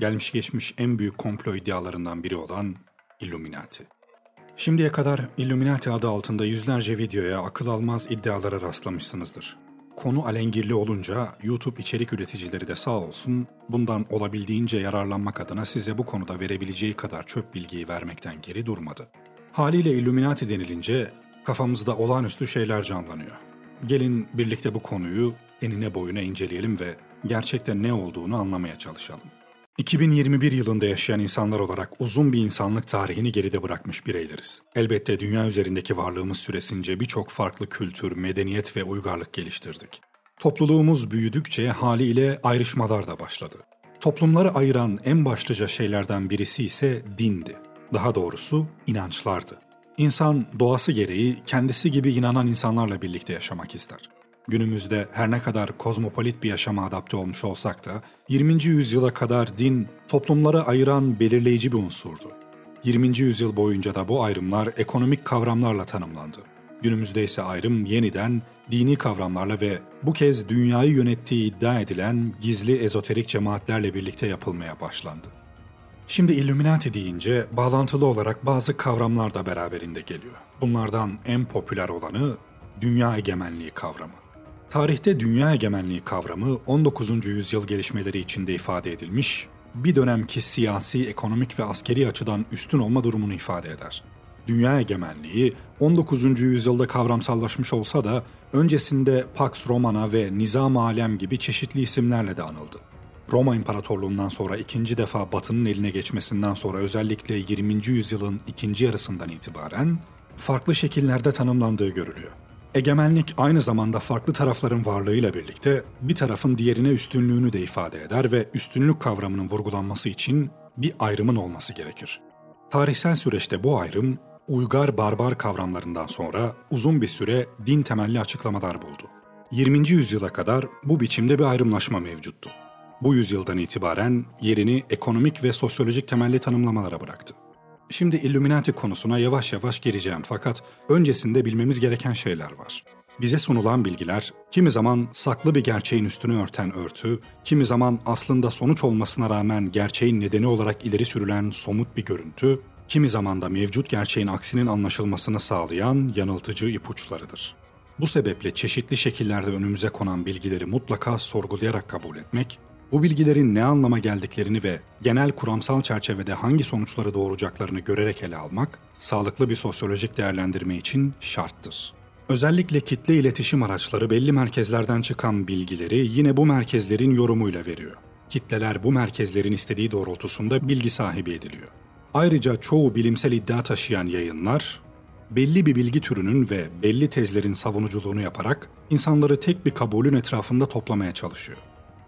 Gelmiş geçmiş en büyük komplo iddialarından biri olan Illuminati. Şimdiye kadar Illuminati adı altında yüzlerce videoya akıl almaz iddialara rastlamışsınızdır. Konu alengirli olunca YouTube içerik üreticileri de sağ olsun bundan olabildiğince yararlanmak adına size bu konuda verebileceği kadar çöp bilgiyi vermekten geri durmadı. Haliyle Illuminati denilince kafamızda olağanüstü şeyler canlanıyor. Gelin birlikte bu konuyu enine boyuna inceleyelim ve gerçekten ne olduğunu anlamaya çalışalım. 2021 yılında yaşayan insanlar olarak uzun bir insanlık tarihini geride bırakmış bireyleriz. Elbette dünya üzerindeki varlığımız süresince birçok farklı kültür, medeniyet ve uygarlık geliştirdik. Topluluğumuz büyüdükçe haliyle ayrışmalar da başladı. Toplumları ayıran en başlıca şeylerden birisi ise dindi. Daha doğrusu inançlardı. İnsan doğası gereği kendisi gibi inanan insanlarla birlikte yaşamak ister. Günümüzde her ne kadar kozmopolit bir yaşama adapte olmuş olsak da 20. yüzyıla kadar din toplumları ayıran belirleyici bir unsurdu. 20. yüzyıl boyunca da bu ayrımlar ekonomik kavramlarla tanımlandı. Günümüzde ise ayrım yeniden dini kavramlarla ve bu kez dünyayı yönettiği iddia edilen gizli ezoterik cemaatlerle birlikte yapılmaya başlandı. Şimdi Illuminati deyince bağlantılı olarak bazı kavramlar da beraberinde geliyor. Bunlardan en popüler olanı dünya egemenliği kavramı. Tarihte dünya egemenliği kavramı 19. yüzyıl gelişmeleri içinde ifade edilmiş, bir dönemki siyasi, ekonomik ve askeri açıdan üstün olma durumunu ifade eder. Dünya egemenliği 19. yüzyılda kavramsallaşmış olsa da öncesinde Pax Romana ve Nizam Alem gibi çeşitli isimlerle de anıldı. Roma İmparatorluğundan sonra ikinci defa Batı'nın eline geçmesinden sonra özellikle 20. yüzyılın ikinci yarısından itibaren farklı şekillerde tanımlandığı görülüyor. Egemenlik aynı zamanda farklı tarafların varlığıyla birlikte bir tarafın diğerine üstünlüğünü de ifade eder ve üstünlük kavramının vurgulanması için bir ayrımın olması gerekir. Tarihsel süreçte bu ayrım uygar barbar kavramlarından sonra uzun bir süre din temelli açıklamalar buldu. 20. yüzyıla kadar bu biçimde bir ayrımlaşma mevcuttu. Bu yüzyıldan itibaren yerini ekonomik ve sosyolojik temelli tanımlamalara bıraktı. Şimdi Illuminati konusuna yavaş yavaş gireceğim fakat öncesinde bilmemiz gereken şeyler var. Bize sunulan bilgiler kimi zaman saklı bir gerçeğin üstünü örten örtü, kimi zaman aslında sonuç olmasına rağmen gerçeğin nedeni olarak ileri sürülen somut bir görüntü, kimi zaman da mevcut gerçeğin aksinin anlaşılmasını sağlayan yanıltıcı ipuçlarıdır. Bu sebeple çeşitli şekillerde önümüze konan bilgileri mutlaka sorgulayarak kabul etmek bu bilgilerin ne anlama geldiklerini ve genel kuramsal çerçevede hangi sonuçları doğuracaklarını görerek ele almak, sağlıklı bir sosyolojik değerlendirme için şarttır. Özellikle kitle iletişim araçları belli merkezlerden çıkan bilgileri yine bu merkezlerin yorumuyla veriyor. Kitleler bu merkezlerin istediği doğrultusunda bilgi sahibi ediliyor. Ayrıca çoğu bilimsel iddia taşıyan yayınlar belli bir bilgi türünün ve belli tezlerin savunuculuğunu yaparak insanları tek bir kabulün etrafında toplamaya çalışıyor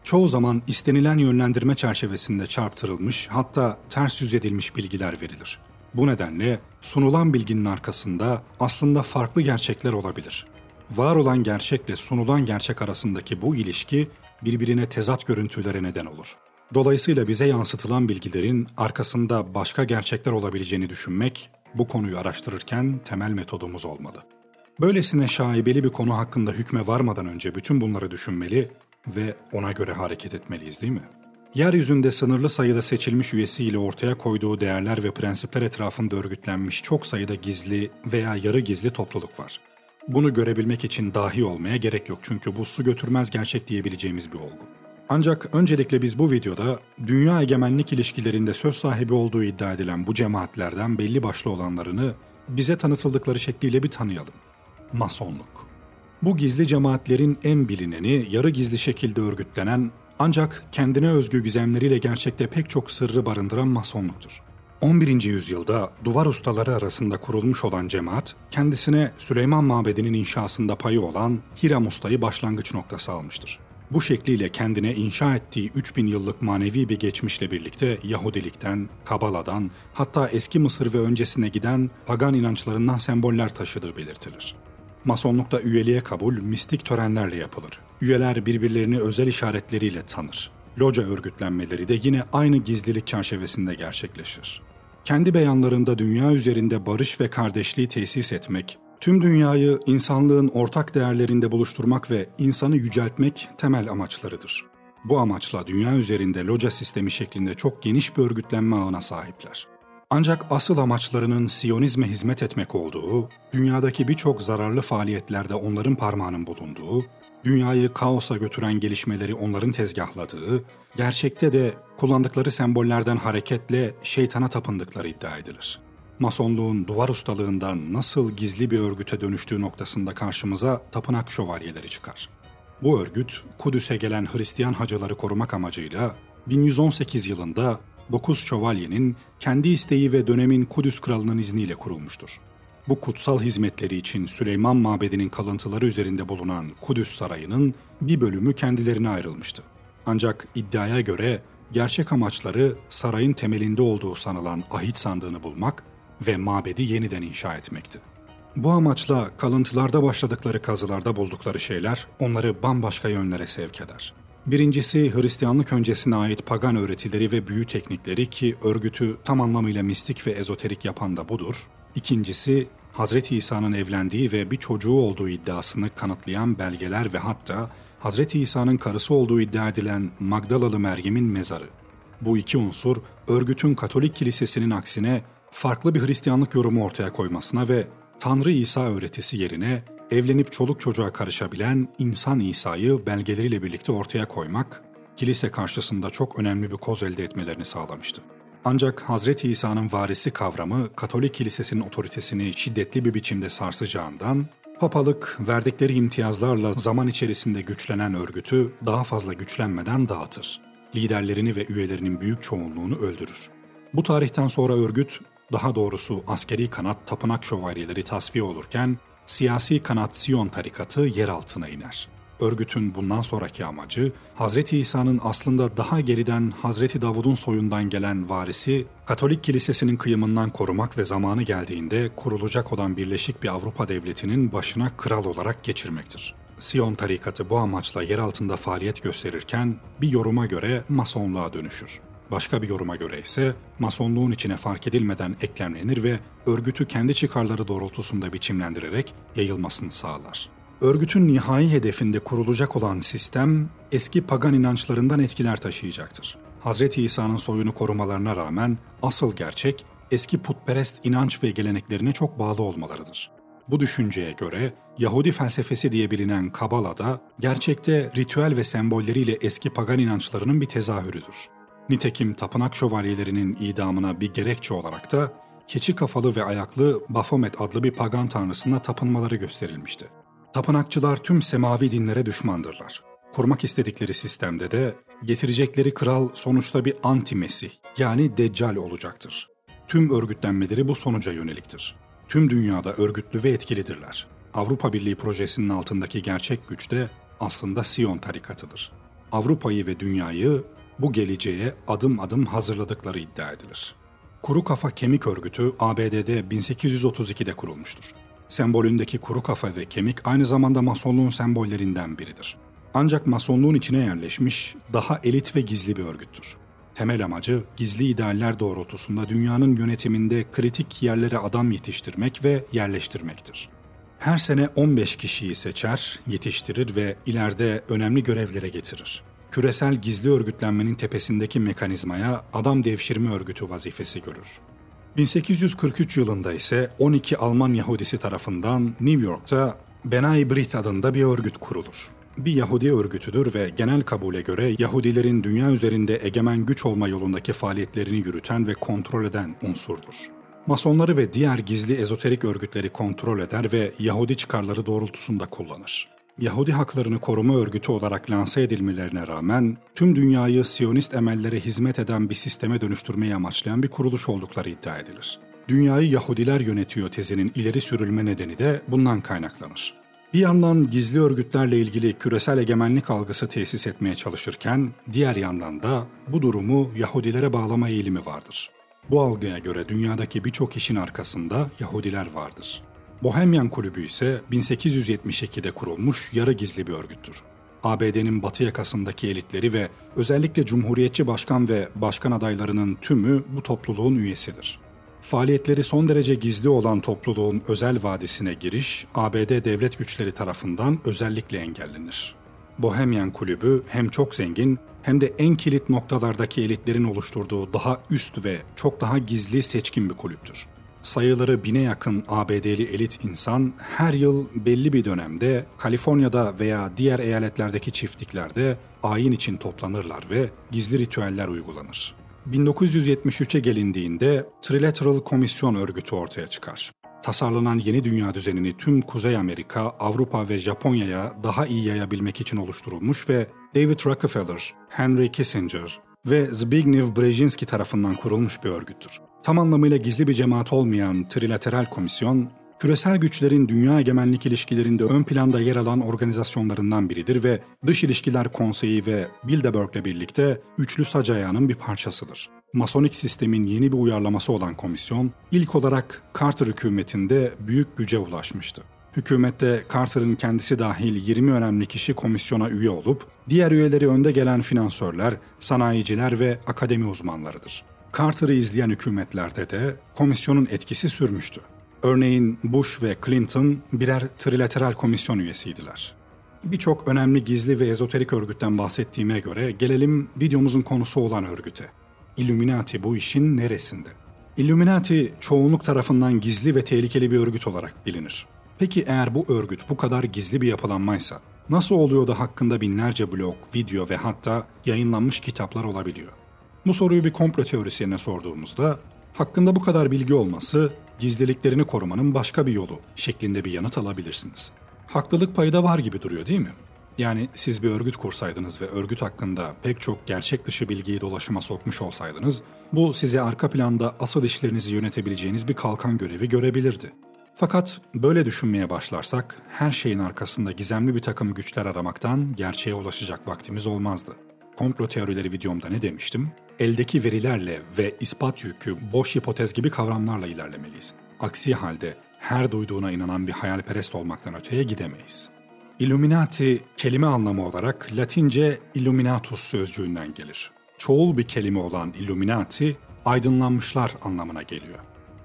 çoğu zaman istenilen yönlendirme çerçevesinde çarptırılmış hatta ters yüz edilmiş bilgiler verilir. Bu nedenle sunulan bilginin arkasında aslında farklı gerçekler olabilir. Var olan gerçekle sunulan gerçek arasındaki bu ilişki birbirine tezat görüntülere neden olur. Dolayısıyla bize yansıtılan bilgilerin arkasında başka gerçekler olabileceğini düşünmek bu konuyu araştırırken temel metodumuz olmalı. Böylesine şaibeli bir konu hakkında hükme varmadan önce bütün bunları düşünmeli ve ona göre hareket etmeliyiz değil mi? Yeryüzünde sınırlı sayıda seçilmiş üyesiyle ortaya koyduğu değerler ve prensipler etrafında örgütlenmiş çok sayıda gizli veya yarı gizli topluluk var. Bunu görebilmek için dahi olmaya gerek yok çünkü bu su götürmez gerçek diyebileceğimiz bir olgu. Ancak öncelikle biz bu videoda dünya egemenlik ilişkilerinde söz sahibi olduğu iddia edilen bu cemaatlerden belli başlı olanlarını bize tanıtıldıkları şekliyle bir tanıyalım. Masonluk. Bu gizli cemaatlerin en bilineni, yarı gizli şekilde örgütlenen ancak kendine özgü gizemleriyle gerçekte pek çok sırrı barındıran masonluktur. 11. yüzyılda duvar ustaları arasında kurulmuş olan cemaat, kendisine Süleyman Mabedi'nin inşasında payı olan Hiram Usta'yı başlangıç noktası almıştır. Bu şekliyle kendine inşa ettiği 3000 yıllık manevi bir geçmişle birlikte Yahudilikten, Kabala'dan, hatta eski Mısır ve öncesine giden pagan inançlarından semboller taşıdığı belirtilir. Masonlukta üyeliğe kabul mistik törenlerle yapılır. Üyeler birbirlerini özel işaretleriyle tanır. Loca örgütlenmeleri de yine aynı gizlilik çerçevesinde gerçekleşir. Kendi beyanlarında dünya üzerinde barış ve kardeşliği tesis etmek, tüm dünyayı insanlığın ortak değerlerinde buluşturmak ve insanı yüceltmek temel amaçlarıdır. Bu amaçla dünya üzerinde loca sistemi şeklinde çok geniş bir örgütlenme ağına sahipler. Ancak asıl amaçlarının Siyonizme hizmet etmek olduğu, dünyadaki birçok zararlı faaliyetlerde onların parmağının bulunduğu, dünyayı kaosa götüren gelişmeleri onların tezgahladığı, gerçekte de kullandıkları sembollerden hareketle şeytana tapındıkları iddia edilir. Masonluğun duvar ustalığından nasıl gizli bir örgüte dönüştüğü noktasında karşımıza tapınak şövalyeleri çıkar. Bu örgüt, Kudüs'e gelen Hristiyan hacıları korumak amacıyla 1118 yılında 9 şövalyenin kendi isteği ve dönemin Kudüs kralının izniyle kurulmuştur. Bu kutsal hizmetleri için Süleyman Mabedi'nin kalıntıları üzerinde bulunan Kudüs Sarayı'nın bir bölümü kendilerine ayrılmıştı. Ancak iddiaya göre gerçek amaçları sarayın temelinde olduğu sanılan ahit sandığını bulmak ve mabedi yeniden inşa etmekti. Bu amaçla kalıntılarda başladıkları kazılarda buldukları şeyler onları bambaşka yönlere sevk eder. Birincisi Hristiyanlık öncesine ait pagan öğretileri ve büyü teknikleri ki örgütü tam anlamıyla mistik ve ezoterik yapan da budur. İkincisi Hazreti İsa'nın evlendiği ve bir çocuğu olduğu iddiasını kanıtlayan belgeler ve hatta Hazreti İsa'nın karısı olduğu iddia edilen Magdalalı Meryem'in mezarı. Bu iki unsur örgütün Katolik kilisesinin aksine farklı bir Hristiyanlık yorumu ortaya koymasına ve Tanrı İsa öğretisi yerine evlenip çoluk çocuğa karışabilen insan İsa'yı belgeleriyle birlikte ortaya koymak, kilise karşısında çok önemli bir koz elde etmelerini sağlamıştı. Ancak Hazreti İsa'nın varisi kavramı Katolik kilisesinin otoritesini şiddetli bir biçimde sarsacağından, papalık verdikleri imtiyazlarla zaman içerisinde güçlenen örgütü daha fazla güçlenmeden dağıtır. Liderlerini ve üyelerinin büyük çoğunluğunu öldürür. Bu tarihten sonra örgüt daha doğrusu askeri kanat tapınak şövalyeleri tasfiye olurken siyasi kanat Siyon tarikatı yer altına iner. Örgütün bundan sonraki amacı Hazreti İsa'nın aslında daha geriden Hazreti Davud'un soyundan gelen varisi Katolik Kilisesi'nin kıyımından korumak ve zamanı geldiğinde kurulacak olan Birleşik bir Avrupa devletinin başına kral olarak geçirmektir. Siyon tarikatı bu amaçla yer altında faaliyet gösterirken bir yoruma göre masonluğa dönüşür. Başka bir yoruma göre ise masonluğun içine fark edilmeden eklemlenir ve örgütü kendi çıkarları doğrultusunda biçimlendirerek yayılmasını sağlar. Örgütün nihai hedefinde kurulacak olan sistem eski pagan inançlarından etkiler taşıyacaktır. Hz. İsa'nın soyunu korumalarına rağmen asıl gerçek eski putperest inanç ve geleneklerine çok bağlı olmalarıdır. Bu düşünceye göre Yahudi felsefesi diye bilinen Kabala da gerçekte ritüel ve sembolleriyle eski pagan inançlarının bir tezahürüdür. Nitekim tapınak şövalyelerinin idamına bir gerekçe olarak da keçi kafalı ve ayaklı Baphomet adlı bir pagan tanrısına tapınmaları gösterilmişti. Tapınakçılar tüm semavi dinlere düşmandırlar. Kurmak istedikleri sistemde de getirecekleri kral sonuçta bir anti-mesih yani deccal olacaktır. Tüm örgütlenmeleri bu sonuca yöneliktir. Tüm dünyada örgütlü ve etkilidirler. Avrupa Birliği projesinin altındaki gerçek güç de aslında Siyon tarikatıdır. Avrupa'yı ve dünyayı bu geleceğe adım adım hazırladıkları iddia edilir. Kuru Kafa Kemik Örgütü ABD'de 1832'de kurulmuştur. Sembolündeki kuru kafa ve kemik aynı zamanda masonluğun sembollerinden biridir. Ancak masonluğun içine yerleşmiş daha elit ve gizli bir örgüttür. Temel amacı gizli idealler doğrultusunda dünyanın yönetiminde kritik yerlere adam yetiştirmek ve yerleştirmektir. Her sene 15 kişiyi seçer, yetiştirir ve ileride önemli görevlere getirir küresel gizli örgütlenmenin tepesindeki mekanizmaya adam devşirme örgütü vazifesi görür. 1843 yılında ise 12 Alman Yahudisi tarafından New York'ta Benai Brit adında bir örgüt kurulur. Bir Yahudi örgütüdür ve genel kabule göre Yahudilerin dünya üzerinde egemen güç olma yolundaki faaliyetlerini yürüten ve kontrol eden unsurdur. Masonları ve diğer gizli ezoterik örgütleri kontrol eder ve Yahudi çıkarları doğrultusunda kullanır. Yahudi haklarını koruma örgütü olarak lanse edilmelerine rağmen tüm dünyayı Siyonist emellere hizmet eden bir sisteme dönüştürmeyi amaçlayan bir kuruluş oldukları iddia edilir. Dünyayı Yahudiler yönetiyor tezinin ileri sürülme nedeni de bundan kaynaklanır. Bir yandan gizli örgütlerle ilgili küresel egemenlik algısı tesis etmeye çalışırken, diğer yandan da bu durumu Yahudilere bağlama eğilimi vardır. Bu algıya göre dünyadaki birçok işin arkasında Yahudiler vardır. Bohemian Kulübü ise 1872'de kurulmuş yarı gizli bir örgüttür. ABD'nin batı yakasındaki elitleri ve özellikle Cumhuriyetçi başkan ve başkan adaylarının tümü bu topluluğun üyesidir. Faaliyetleri son derece gizli olan topluluğun özel vadisine giriş, ABD devlet güçleri tarafından özellikle engellenir. Bohemian Kulübü hem çok zengin hem de en kilit noktalardaki elitlerin oluşturduğu daha üst ve çok daha gizli seçkin bir kulüptür. Sayıları bine yakın ABD'li elit insan her yıl belli bir dönemde Kaliforniya'da veya diğer eyaletlerdeki çiftliklerde ayin için toplanırlar ve gizli ritüeller uygulanır. 1973'e gelindiğinde Trilateral Komisyon örgütü ortaya çıkar. Tasarlanan yeni dünya düzenini tüm Kuzey Amerika, Avrupa ve Japonya'ya daha iyi yayabilmek için oluşturulmuş ve David Rockefeller, Henry Kissinger ve Zbigniew Brzezinski tarafından kurulmuş bir örgüttür. Tam anlamıyla gizli bir cemaat olmayan Trilateral Komisyon, küresel güçlerin dünya egemenlik ilişkilerinde ön planda yer alan organizasyonlarından biridir ve Dış İlişkiler Konseyi ve Bilderberg'le birlikte üçlü sac ayağının bir parçasıdır. Masonik sistemin yeni bir uyarlaması olan komisyon, ilk olarak Carter hükümetinde büyük güce ulaşmıştı. Hükümette Carter'ın kendisi dahil 20 önemli kişi komisyona üye olup, diğer üyeleri önde gelen finansörler, sanayiciler ve akademi uzmanlarıdır. Carter'ı izleyen hükümetlerde de komisyonun etkisi sürmüştü. Örneğin Bush ve Clinton birer trilateral komisyon üyesiydiler. Birçok önemli gizli ve ezoterik örgütten bahsettiğime göre gelelim videomuzun konusu olan örgüte. Illuminati bu işin neresinde? Illuminati çoğunluk tarafından gizli ve tehlikeli bir örgüt olarak bilinir. Peki eğer bu örgüt bu kadar gizli bir yapılanmaysa, nasıl oluyor da hakkında binlerce blog, video ve hatta yayınlanmış kitaplar olabiliyor? Bu soruyu bir komplo teorisyenine sorduğumuzda, hakkında bu kadar bilgi olması, gizliliklerini korumanın başka bir yolu şeklinde bir yanıt alabilirsiniz. Haklılık payı da var gibi duruyor değil mi? Yani siz bir örgüt kursaydınız ve örgüt hakkında pek çok gerçek dışı bilgiyi dolaşıma sokmuş olsaydınız, bu size arka planda asıl işlerinizi yönetebileceğiniz bir kalkan görevi görebilirdi. Fakat böyle düşünmeye başlarsak her şeyin arkasında gizemli bir takım güçler aramaktan gerçeğe ulaşacak vaktimiz olmazdı. Komplo teorileri videomda ne demiştim? Eldeki verilerle ve ispat yükü boş hipotez gibi kavramlarla ilerlemeliyiz. Aksi halde her duyduğuna inanan bir hayalperest olmaktan öteye gidemeyiz. Illuminati kelime anlamı olarak Latince illuminatus sözcüğünden gelir. Çoğul bir kelime olan Illuminati, aydınlanmışlar anlamına geliyor.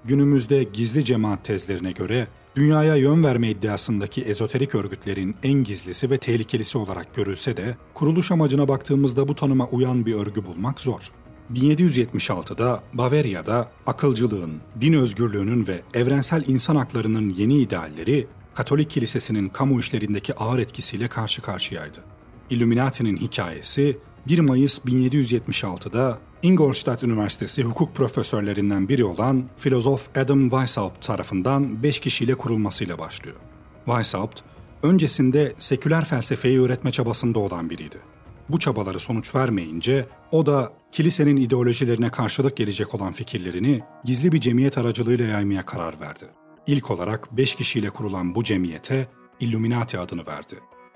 Günümüzde gizli cemaat tezlerine göre dünyaya yön verme iddiasındaki ezoterik örgütlerin en gizlisi ve tehlikelisi olarak görülse de kuruluş amacına baktığımızda bu tanıma uyan bir örgü bulmak zor. 1776'da Bavarya'da akılcılığın, din özgürlüğünün ve evrensel insan haklarının yeni idealleri Katolik kilisesinin kamu işlerindeki ağır etkisiyle karşı karşıyaydı. Illuminati'nin hikayesi 1 Mayıs 1776'da Ingolstadt Üniversitesi hukuk profesörlerinden biri olan filozof Adam Weishaupt tarafından 5 kişiyle kurulmasıyla başlıyor. Weishaupt, öncesinde seküler felsefeyi öğretme çabasında olan biriydi. Bu çabaları sonuç vermeyince o da kilisenin ideolojilerine karşılık gelecek olan fikirlerini gizli bir cemiyet aracılığıyla yaymaya karar verdi. İlk olarak 5 kişiyle kurulan bu cemiyete Illuminati adını verdi.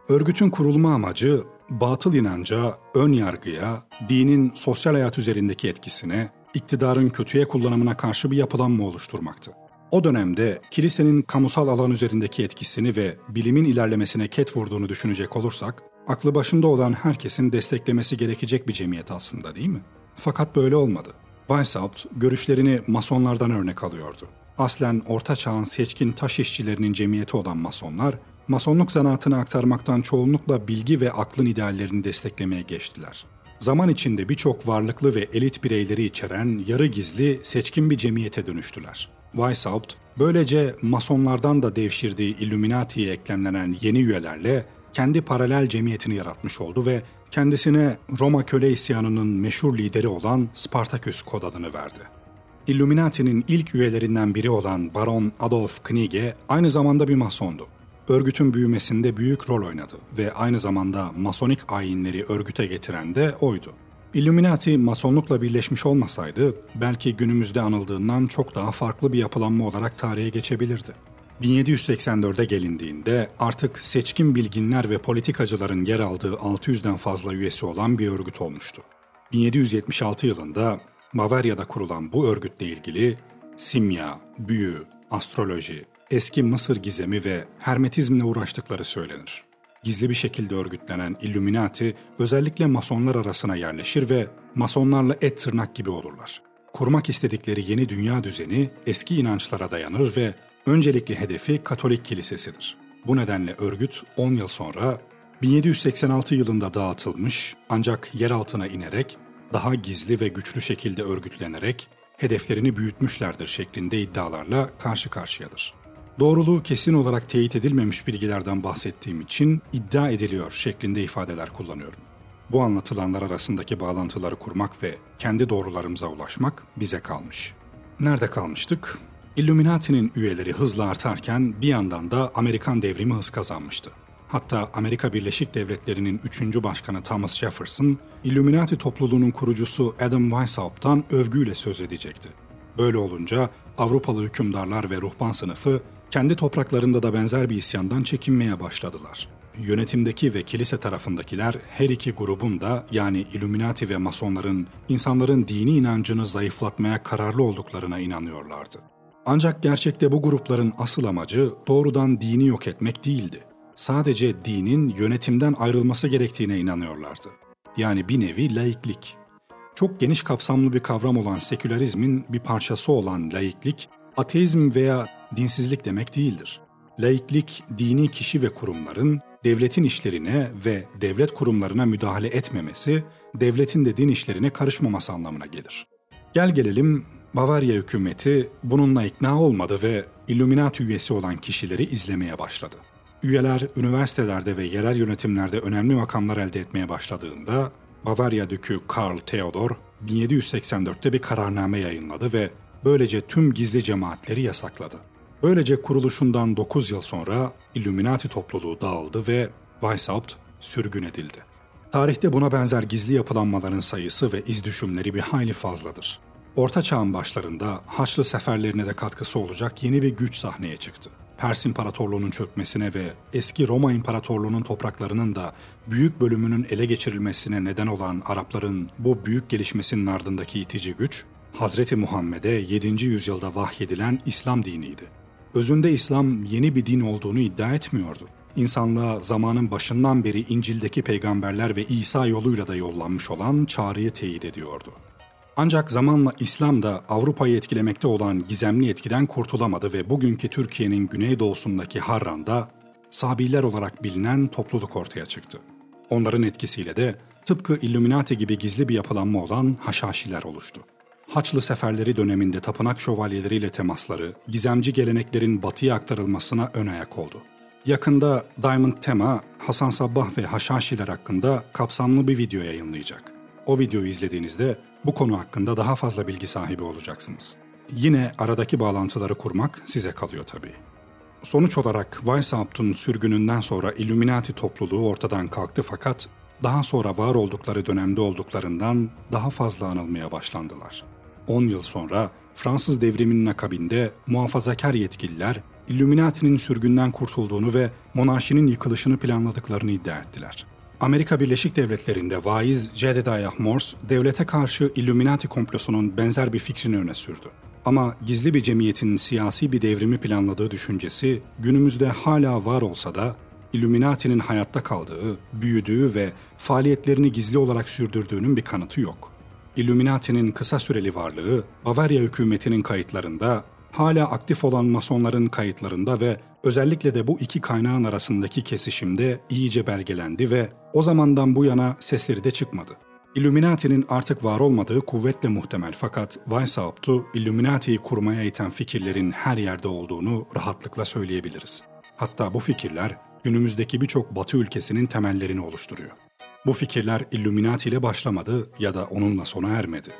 Örgütün kurulma amacı batıl inanca, ön yargıya, dinin sosyal hayat üzerindeki etkisine, iktidarın kötüye kullanımına karşı bir yapılanma oluşturmaktı. O dönemde kilisenin kamusal alan üzerindeki etkisini ve bilimin ilerlemesine ket vurduğunu düşünecek olursak, aklı başında olan herkesin desteklemesi gerekecek bir cemiyet aslında değil mi? Fakat böyle olmadı. Weishaupt görüşlerini masonlardan örnek alıyordu. Aslen Orta Çağ'ın seçkin taş işçilerinin cemiyeti olan masonlar, masonluk zanaatını aktarmaktan çoğunlukla bilgi ve aklın ideallerini desteklemeye geçtiler. Zaman içinde birçok varlıklı ve elit bireyleri içeren yarı gizli, seçkin bir cemiyete dönüştüler. Weishaupt, böylece masonlardan da devşirdiği Illuminati'ye eklemlenen yeni üyelerle kendi paralel cemiyetini yaratmış oldu ve kendisine Roma köle isyanının meşhur lideri olan Spartaküs kod adını verdi. Illuminati'nin ilk üyelerinden biri olan Baron Adolf Knigge aynı zamanda bir masondu. Örgütün büyümesinde büyük rol oynadı ve aynı zamanda masonik ayinleri örgüte getiren de oydu. Illuminati masonlukla birleşmiş olmasaydı belki günümüzde anıldığından çok daha farklı bir yapılanma olarak tarihe geçebilirdi. 1784'e gelindiğinde artık seçkin bilginler ve politikacıların yer aldığı 600'den fazla üyesi olan bir örgüt olmuştu. 1776 yılında Bavarya'da kurulan bu örgütle ilgili simya, büyü, astroloji, eski Mısır gizemi ve hermetizmle uğraştıkları söylenir. Gizli bir şekilde örgütlenen Illuminati özellikle masonlar arasına yerleşir ve masonlarla et tırnak gibi olurlar. Kurmak istedikleri yeni dünya düzeni eski inançlara dayanır ve öncelikli hedefi Katolik kilisesidir. Bu nedenle örgüt 10 yıl sonra 1786 yılında dağıtılmış ancak yer altına inerek daha gizli ve güçlü şekilde örgütlenerek hedeflerini büyütmüşlerdir şeklinde iddialarla karşı karşıyadır. Doğruluğu kesin olarak teyit edilmemiş bilgilerden bahsettiğim için iddia ediliyor şeklinde ifadeler kullanıyorum. Bu anlatılanlar arasındaki bağlantıları kurmak ve kendi doğrularımıza ulaşmak bize kalmış. Nerede kalmıştık? Illuminati'nin üyeleri hızla artarken bir yandan da Amerikan devrimi hız kazanmıştı. Hatta Amerika Birleşik Devletleri'nin 3. başkanı Thomas Jefferson, Illuminati topluluğunun kurucusu Adam Weishaupt'tan övgüyle söz edecekti. Böyle olunca Avrupalı hükümdarlar ve ruhban sınıfı kendi topraklarında da benzer bir isyandan çekinmeye başladılar. Yönetimdeki ve kilise tarafındakiler her iki grubun da yani Illuminati ve Masonların insanların dini inancını zayıflatmaya kararlı olduklarına inanıyorlardı. Ancak gerçekte bu grupların asıl amacı doğrudan dini yok etmek değildi. Sadece dinin yönetimden ayrılması gerektiğine inanıyorlardı. Yani bir nevi laiklik. Çok geniş kapsamlı bir kavram olan sekülerizmin bir parçası olan laiklik, ateizm veya dinsizlik demek değildir. Laiklik, dini kişi ve kurumların devletin işlerine ve devlet kurumlarına müdahale etmemesi, devletin de din işlerine karışmaması anlamına gelir. Gel gelelim Bavarya hükümeti bununla ikna olmadı ve Illuminati üyesi olan kişileri izlemeye başladı. Üyeler üniversitelerde ve yerel yönetimlerde önemli makamlar elde etmeye başladığında Bavarya Dükü Karl Theodor 1784'te bir kararname yayınladı ve böylece tüm gizli cemaatleri yasakladı. Böylece kuruluşundan 9 yıl sonra Illuminati topluluğu dağıldı ve Weishaupt sürgün edildi. Tarihte buna benzer gizli yapılanmaların sayısı ve iz düşümleri bir hayli fazladır. Orta Çağ'ın başlarında Haçlı seferlerine de katkısı olacak yeni bir güç sahneye çıktı. Pers İmparatorluğu'nun çökmesine ve eski Roma İmparatorluğu'nun topraklarının da büyük bölümünün ele geçirilmesine neden olan Arapların bu büyük gelişmesinin ardındaki itici güç, Hazreti Muhammed'e 7. yüzyılda vahyedilen İslam diniydi. Özünde İslam yeni bir din olduğunu iddia etmiyordu. İnsanlığa zamanın başından beri İncil'deki peygamberler ve İsa yoluyla da yollanmış olan çağrıyı teyit ediyordu. Ancak zamanla İslam da Avrupa'yı etkilemekte olan gizemli etkiden kurtulamadı ve bugünkü Türkiye'nin güneydoğusundaki Harran'da Sabiler olarak bilinen topluluk ortaya çıktı. Onların etkisiyle de tıpkı Illuminati gibi gizli bir yapılanma olan Haşhaşiler oluştu. Haçlı seferleri döneminde tapınak şövalyeleriyle temasları, gizemci geleneklerin batıya aktarılmasına ön ayak oldu. Yakında Diamond Tema, Hasan Sabbah ve Haşhaşiler hakkında kapsamlı bir video yayınlayacak. O videoyu izlediğinizde bu konu hakkında daha fazla bilgi sahibi olacaksınız. Yine aradaki bağlantıları kurmak size kalıyor tabii. Sonuç olarak Weishaupt'un sürgününden sonra Illuminati topluluğu ortadan kalktı fakat daha sonra var oldukları dönemde olduklarından daha fazla anılmaya başlandılar. 10 yıl sonra Fransız devriminin akabinde muhafazakar yetkililer Illuminati'nin sürgünden kurtulduğunu ve monarşinin yıkılışını planladıklarını iddia ettiler. Amerika Birleşik Devletleri'nde vaiz Jedediah Morse, devlete karşı Illuminati komplosunun benzer bir fikrini öne sürdü. Ama gizli bir cemiyetin siyasi bir devrimi planladığı düşüncesi günümüzde hala var olsa da Illuminati'nin hayatta kaldığı, büyüdüğü ve faaliyetlerini gizli olarak sürdürdüğünün bir kanıtı yok. Illuminati'nin kısa süreli varlığı, Bavarya hükümetinin kayıtlarında, hala aktif olan masonların kayıtlarında ve özellikle de bu iki kaynağın arasındaki kesişimde iyice belgelendi ve o zamandan bu yana sesleri de çıkmadı. Illuminati'nin artık var olmadığı kuvvetle muhtemel fakat Weishaupt'u Illuminati'yi kurmaya iten fikirlerin her yerde olduğunu rahatlıkla söyleyebiliriz. Hatta bu fikirler günümüzdeki birçok Batı ülkesinin temellerini oluşturuyor. Bu fikirler Illuminati ile başlamadı ya da onunla sona ermedi.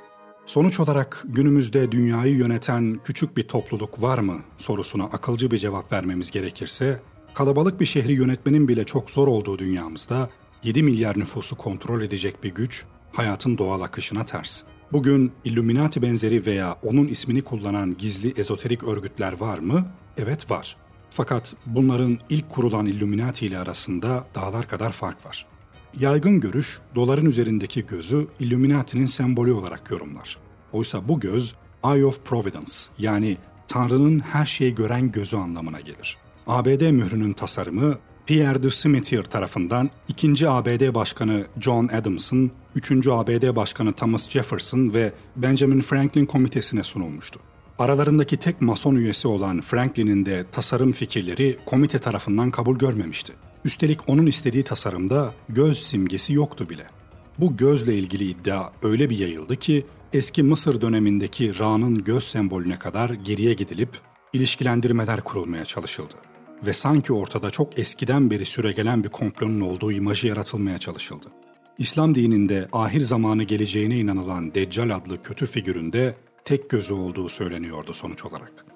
Sonuç olarak günümüzde dünyayı yöneten küçük bir topluluk var mı sorusuna akılcı bir cevap vermemiz gerekirse, kalabalık bir şehri yönetmenin bile çok zor olduğu dünyamızda 7 milyar nüfusu kontrol edecek bir güç hayatın doğal akışına ters. Bugün Illuminati benzeri veya onun ismini kullanan gizli ezoterik örgütler var mı? Evet var. Fakat bunların ilk kurulan Illuminati ile arasında dağlar kadar fark var. Yaygın görüş, doların üzerindeki gözü Illuminati'nin sembolü olarak yorumlar. Oysa bu göz, Eye of Providence yani Tanrı'nın her şeyi gören gözü anlamına gelir. ABD mührünün tasarımı Pierre de Smithir tarafından 2. ABD Başkanı John Adams'ın, 3. ABD Başkanı Thomas Jefferson ve Benjamin Franklin komitesine sunulmuştu. Aralarındaki tek mason üyesi olan Franklin'in de tasarım fikirleri komite tarafından kabul görmemişti. Üstelik onun istediği tasarımda göz simgesi yoktu bile. Bu gözle ilgili iddia öyle bir yayıldı ki eski Mısır dönemindeki Ra'nın göz sembolüne kadar geriye gidilip ilişkilendirmeler kurulmaya çalışıldı. Ve sanki ortada çok eskiden beri süregelen bir komplonun olduğu imajı yaratılmaya çalışıldı. İslam dininde ahir zamanı geleceğine inanılan Deccal adlı kötü figüründe tek gözü olduğu söyleniyordu sonuç olarak.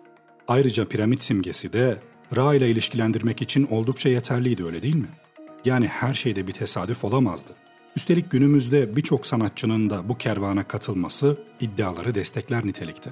Ayrıca piramit simgesi de Ra ile ilişkilendirmek için oldukça yeterliydi öyle değil mi? Yani her şeyde bir tesadüf olamazdı. Üstelik günümüzde birçok sanatçının da bu kervana katılması iddiaları destekler nitelikte.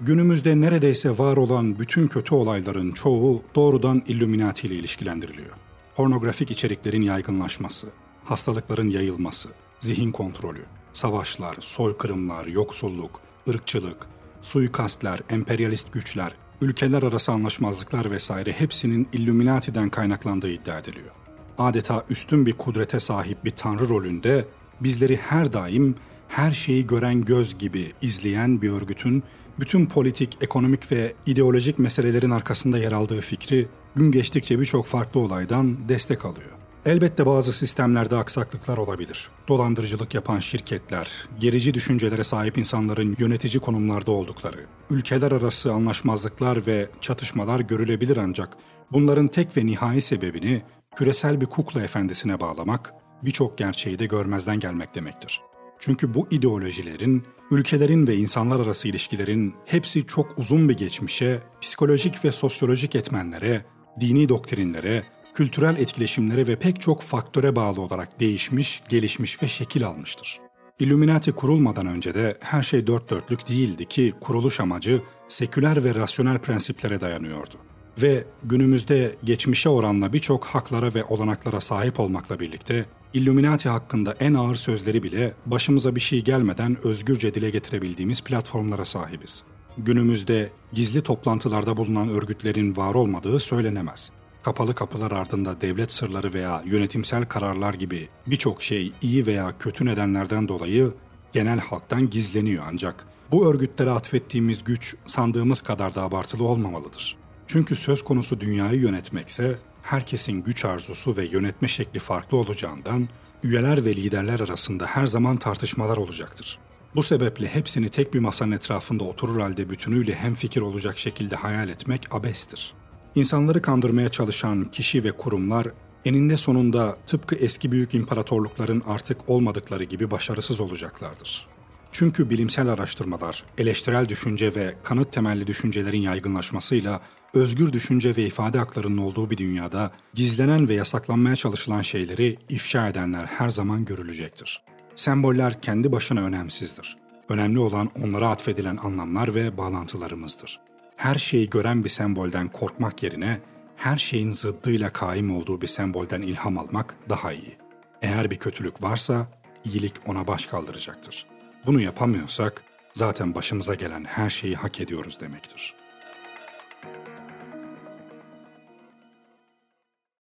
Günümüzde neredeyse var olan bütün kötü olayların çoğu doğrudan Illuminati ile ilişkilendiriliyor. Pornografik içeriklerin yaygınlaşması, hastalıkların yayılması, zihin kontrolü, savaşlar, soykırımlar, yoksulluk, ırkçılık, suikastler, emperyalist güçler, ülkeler arası anlaşmazlıklar vesaire hepsinin Illuminati'den kaynaklandığı iddia ediliyor. Adeta üstün bir kudrete sahip bir tanrı rolünde bizleri her daim her şeyi gören göz gibi izleyen bir örgütün bütün politik, ekonomik ve ideolojik meselelerin arkasında yer aldığı fikri gün geçtikçe birçok farklı olaydan destek alıyor. Elbette bazı sistemlerde aksaklıklar olabilir. Dolandırıcılık yapan şirketler, gerici düşüncelere sahip insanların yönetici konumlarda oldukları, ülkeler arası anlaşmazlıklar ve çatışmalar görülebilir ancak bunların tek ve nihai sebebini küresel bir kukla efendisine bağlamak, birçok gerçeği de görmezden gelmek demektir. Çünkü bu ideolojilerin, ülkelerin ve insanlar arası ilişkilerin hepsi çok uzun bir geçmişe, psikolojik ve sosyolojik etmenlere, dini doktrinlere, kültürel etkileşimlere ve pek çok faktöre bağlı olarak değişmiş, gelişmiş ve şekil almıştır. Illuminati kurulmadan önce de her şey dört dörtlük değildi ki kuruluş amacı seküler ve rasyonel prensiplere dayanıyordu. Ve günümüzde geçmişe oranla birçok haklara ve olanaklara sahip olmakla birlikte Illuminati hakkında en ağır sözleri bile başımıza bir şey gelmeden özgürce dile getirebildiğimiz platformlara sahibiz. Günümüzde gizli toplantılarda bulunan örgütlerin var olmadığı söylenemez kapalı kapılar ardında devlet sırları veya yönetimsel kararlar gibi birçok şey iyi veya kötü nedenlerden dolayı genel halktan gizleniyor ancak bu örgütlere atfettiğimiz güç sandığımız kadar da abartılı olmamalıdır. Çünkü söz konusu dünyayı yönetmekse herkesin güç arzusu ve yönetme şekli farklı olacağından üyeler ve liderler arasında her zaman tartışmalar olacaktır. Bu sebeple hepsini tek bir masanın etrafında oturur halde bütünüyle hemfikir olacak şekilde hayal etmek abestir. İnsanları kandırmaya çalışan kişi ve kurumlar eninde sonunda tıpkı eski büyük imparatorlukların artık olmadıkları gibi başarısız olacaklardır. Çünkü bilimsel araştırmalar, eleştirel düşünce ve kanıt temelli düşüncelerin yaygınlaşmasıyla özgür düşünce ve ifade haklarının olduğu bir dünyada gizlenen ve yasaklanmaya çalışılan şeyleri ifşa edenler her zaman görülecektir. Semboller kendi başına önemsizdir. Önemli olan onlara atfedilen anlamlar ve bağlantılarımızdır her şeyi gören bir sembolden korkmak yerine her şeyin zıddıyla kaim olduğu bir sembolden ilham almak daha iyi. Eğer bir kötülük varsa iyilik ona baş kaldıracaktır. Bunu yapamıyorsak zaten başımıza gelen her şeyi hak ediyoruz demektir.''